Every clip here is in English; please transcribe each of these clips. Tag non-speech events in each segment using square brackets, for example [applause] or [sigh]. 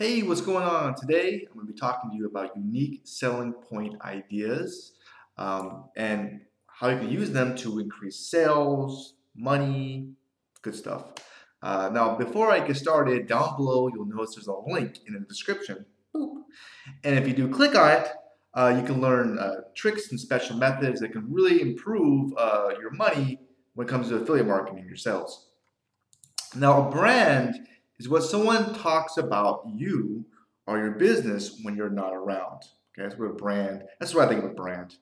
Hey, what's going on? Today I'm going to be talking to you about unique selling point ideas um, and how you can use them to increase sales, money, good stuff. Uh, now, before I get started, down below you'll notice there's a link in the description. Boop. And if you do click on it, uh, you can learn uh, tricks and special methods that can really improve uh, your money when it comes to affiliate marketing, your sales. Now, a brand is what someone talks about you or your business when you're not around. Okay, that's what a brand. That's what I think of a brand.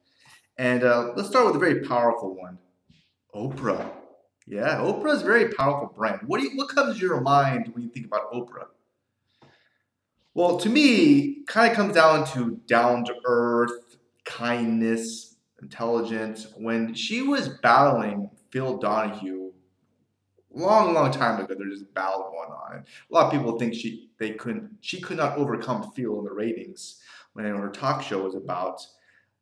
And uh, let's start with a very powerful one, Oprah. Yeah, Oprah is a very powerful brand. What do you, what comes to your mind when you think about Oprah? Well, to me, kind of comes down to down to earth, kindness, intelligence. When she was battling Phil Donahue long, long time ago. There's this battle going on. A lot of people think she they couldn't she could not overcome Phil in the ratings when her talk show was about.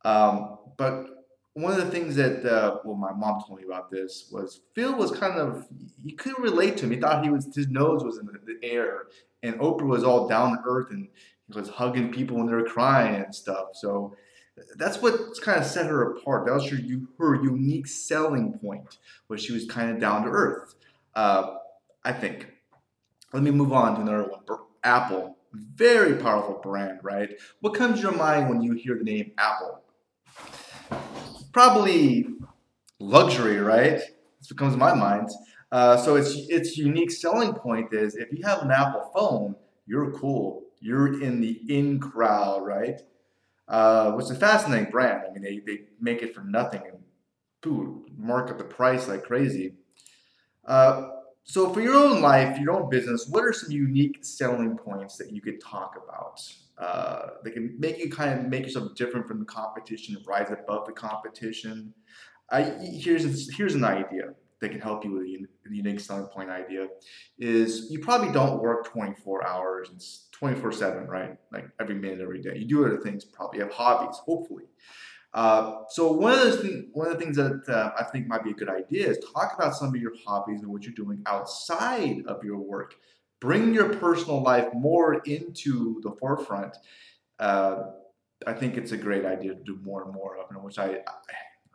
Um, but one of the things that uh, well, my mom told me about this was Phil was kind of he couldn't relate to him. He thought he was his nose was in the, air, and Oprah was all down to earth and he was hugging people when they were crying and stuff. So that's what kind of set her apart. That was her, her unique selling point, was she was kind of down to earth. Uh, I think. Let me move on to another one. Apple, very powerful brand, right? What comes to your mind when you hear the name Apple? Probably luxury, right? This comes to my mind. Uh, so its its unique selling point is if you have an Apple phone, you're cool. You're in the in crowd, right? Uh, which is a fascinating brand. I mean, they, they make it for nothing and dude, mark up the price like crazy. Uh, so for your own life, your own business, what are some unique selling points that you could talk about uh, that can make you kind of make yourself different from the competition, rise above the competition? I, here's here's an idea that can help you with a unique selling point idea is you probably don't work 24 hours and 24 7 right? Like every minute every day. You do other things probably. Have hobbies hopefully uh, so one of things, one of the things that uh, I think might be a good idea is talk about some of your hobbies and what you're doing outside of your work. Bring your personal life more into the forefront. Uh, I think it's a great idea to do more and more of, which I,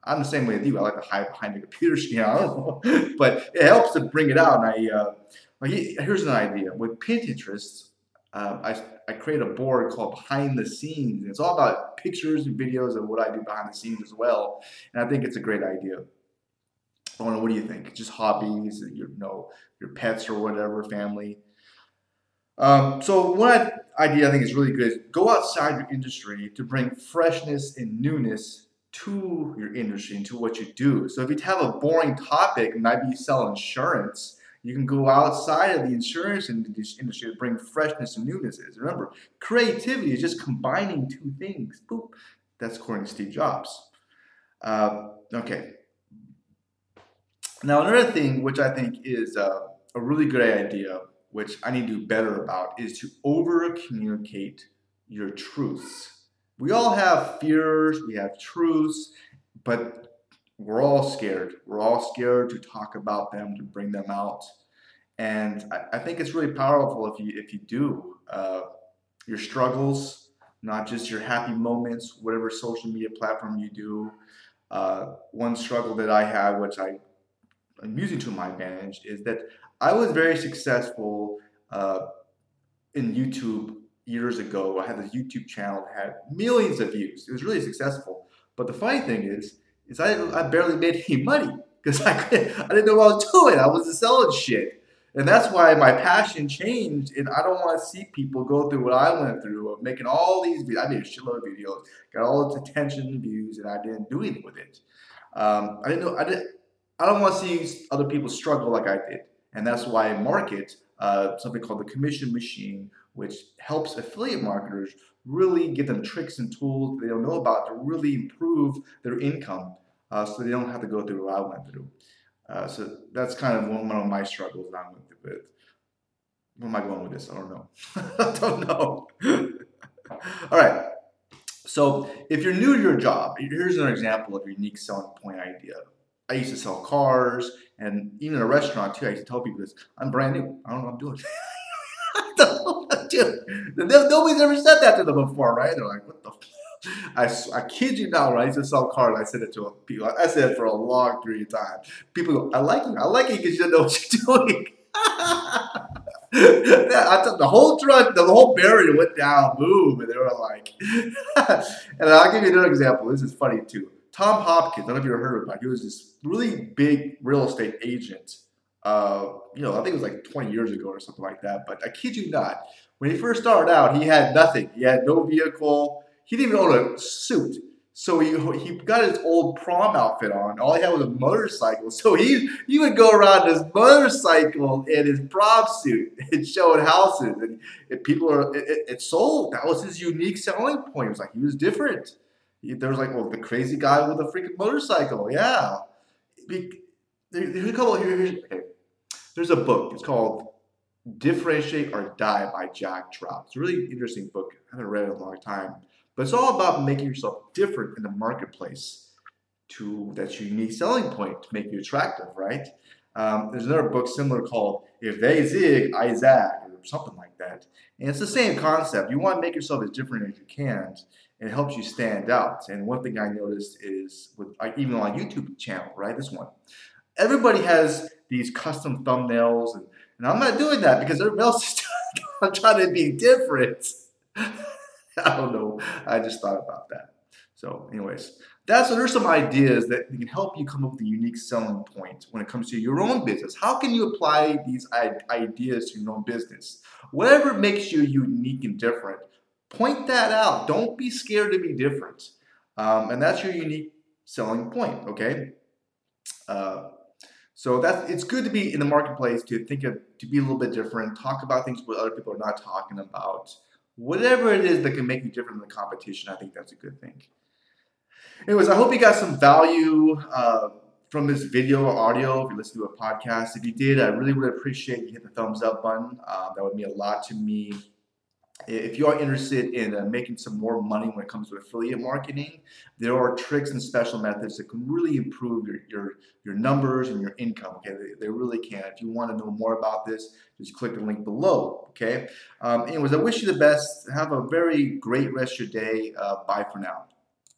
I am the same way with you. I like to hide behind the computer [laughs] screen. But it helps to bring it out. And I, uh, here's an idea with Pinterest um, I, I create a board called Behind the Scenes. It's all about pictures and videos of what I do behind the scenes as well. And I think it's a great idea. I know, what do you think? Just hobbies, your, you know, your pets or whatever, family. Um, so one idea I think is really good is go outside your industry to bring freshness and newness to your industry and to what you do. So if you have a boring topic, maybe you sell insurance, you can go outside of the insurance industry to bring freshness and newness. Remember, creativity is just combining two things. Boop. That's according to Steve Jobs. Uh, okay. Now, another thing which I think is uh, a really good idea, which I need to do better about, is to over communicate your truths. We all have fears, we have truths, but we're all scared. We're all scared to talk about them, to bring them out. And I, I think it's really powerful if you if you do uh, your struggles, not just your happy moments, whatever social media platform you do. Uh, one struggle that I had, which I am using to my advantage, is that I was very successful uh, in YouTube years ago. I had this YouTube channel that had millions of views. It was really successful. But the funny thing is, is I, I barely made any money because I, I didn't know what I was doing. I was selling shit. And that's why my passion changed. And I don't want to see people go through what I went through of making all these videos. I made a shitload of videos, got all this attention and views, and I didn't do anything with it. Um, I didn't know, I didn't, I don't want to see other people struggle like I did. And that's why I market uh, something called the commission machine, which helps affiliate marketers really get them tricks and tools they don't know about to really improve their income uh, so they don't have to go through what I went through. Uh, so that's kind of one, of my struggles that I'm with. Where am I going with this? I don't know. [laughs] I don't know. [laughs] All right. So if you're new to your job, here's an example of a unique selling point idea. I used to sell cars and even a restaurant too. I used to tell people this. I'm brand new. I don't know what I'm doing. [laughs] [laughs] Dude, nobody's ever said that to them before, right? They're like, what the I, I kid you not, when I used to sell cars, I said it to people. I said it for a long period of time. People go, I like you. I like you because you don't know what you're doing. [laughs] I took the whole truck, the whole barrier went down, boom, and they were like, [laughs] and I'll give you another example. This is funny too. Tom Hopkins, I don't know if you ever heard of him, he was this really big real estate agent. Uh, you know, I think it was like 20 years ago or something like that. But I kid you not, when he first started out, he had nothing. He had no vehicle. He didn't even own a suit. So he, he got his old prom outfit on. All he had was a motorcycle. [laughs] So he he would go around his motorcycle in his prom suit and show showing houses. And, and people are it, it, sold. That was his unique selling point. It was like he was different. He, there was like, well, the crazy guy with a freaking motorcycle. Yeah. Be, there, there's a couple here. Okay. There's a book. It's called Differentiate or Die by Jack Trout. It's a really interesting book. I haven't read it in a long time. But it's all about making yourself different in the marketplace to your unique selling point to make you attractive, right? Um, there's another book similar called If They Zig, I Zag, or something like that. And it's the same concept. You want to make yourself as different as you can, and it helps you stand out. And one thing I noticed is with even on YouTube channel, right? This one, everybody has these custom thumbnails, and, and I'm not doing that because everybody else is [laughs] I'm trying to be different. [laughs] I don't know. I just thought about that. So, anyways, that's there's some ideas that can help you come up with a unique selling point when it comes to your own business. How can you apply these ideas to your own business? Whatever makes you unique and different, point that out. Don't be scared to be different. Um, and that's your unique selling point, okay? Uh, so that's it's good to be in the marketplace to think of to be a little bit different, talk about things what other people are not talking about whatever it is that can make you different than the competition, I think that's a good thing. Anyways, I hope you got some value uh, from this video or audio if you listen to a podcast. If you did, I really would appreciate you hit the thumbs up button. Uh, that would mean a lot to me. If you are interested in uh, making some more money when it comes to affiliate marketing, there are tricks and special methods that can really improve your your, your numbers and your income. Okay, they, they really can. If you want to know more about this, just click the link below. Okay. Um, anyways, I wish you the best. Have a very great rest of your day. Uh, bye for now.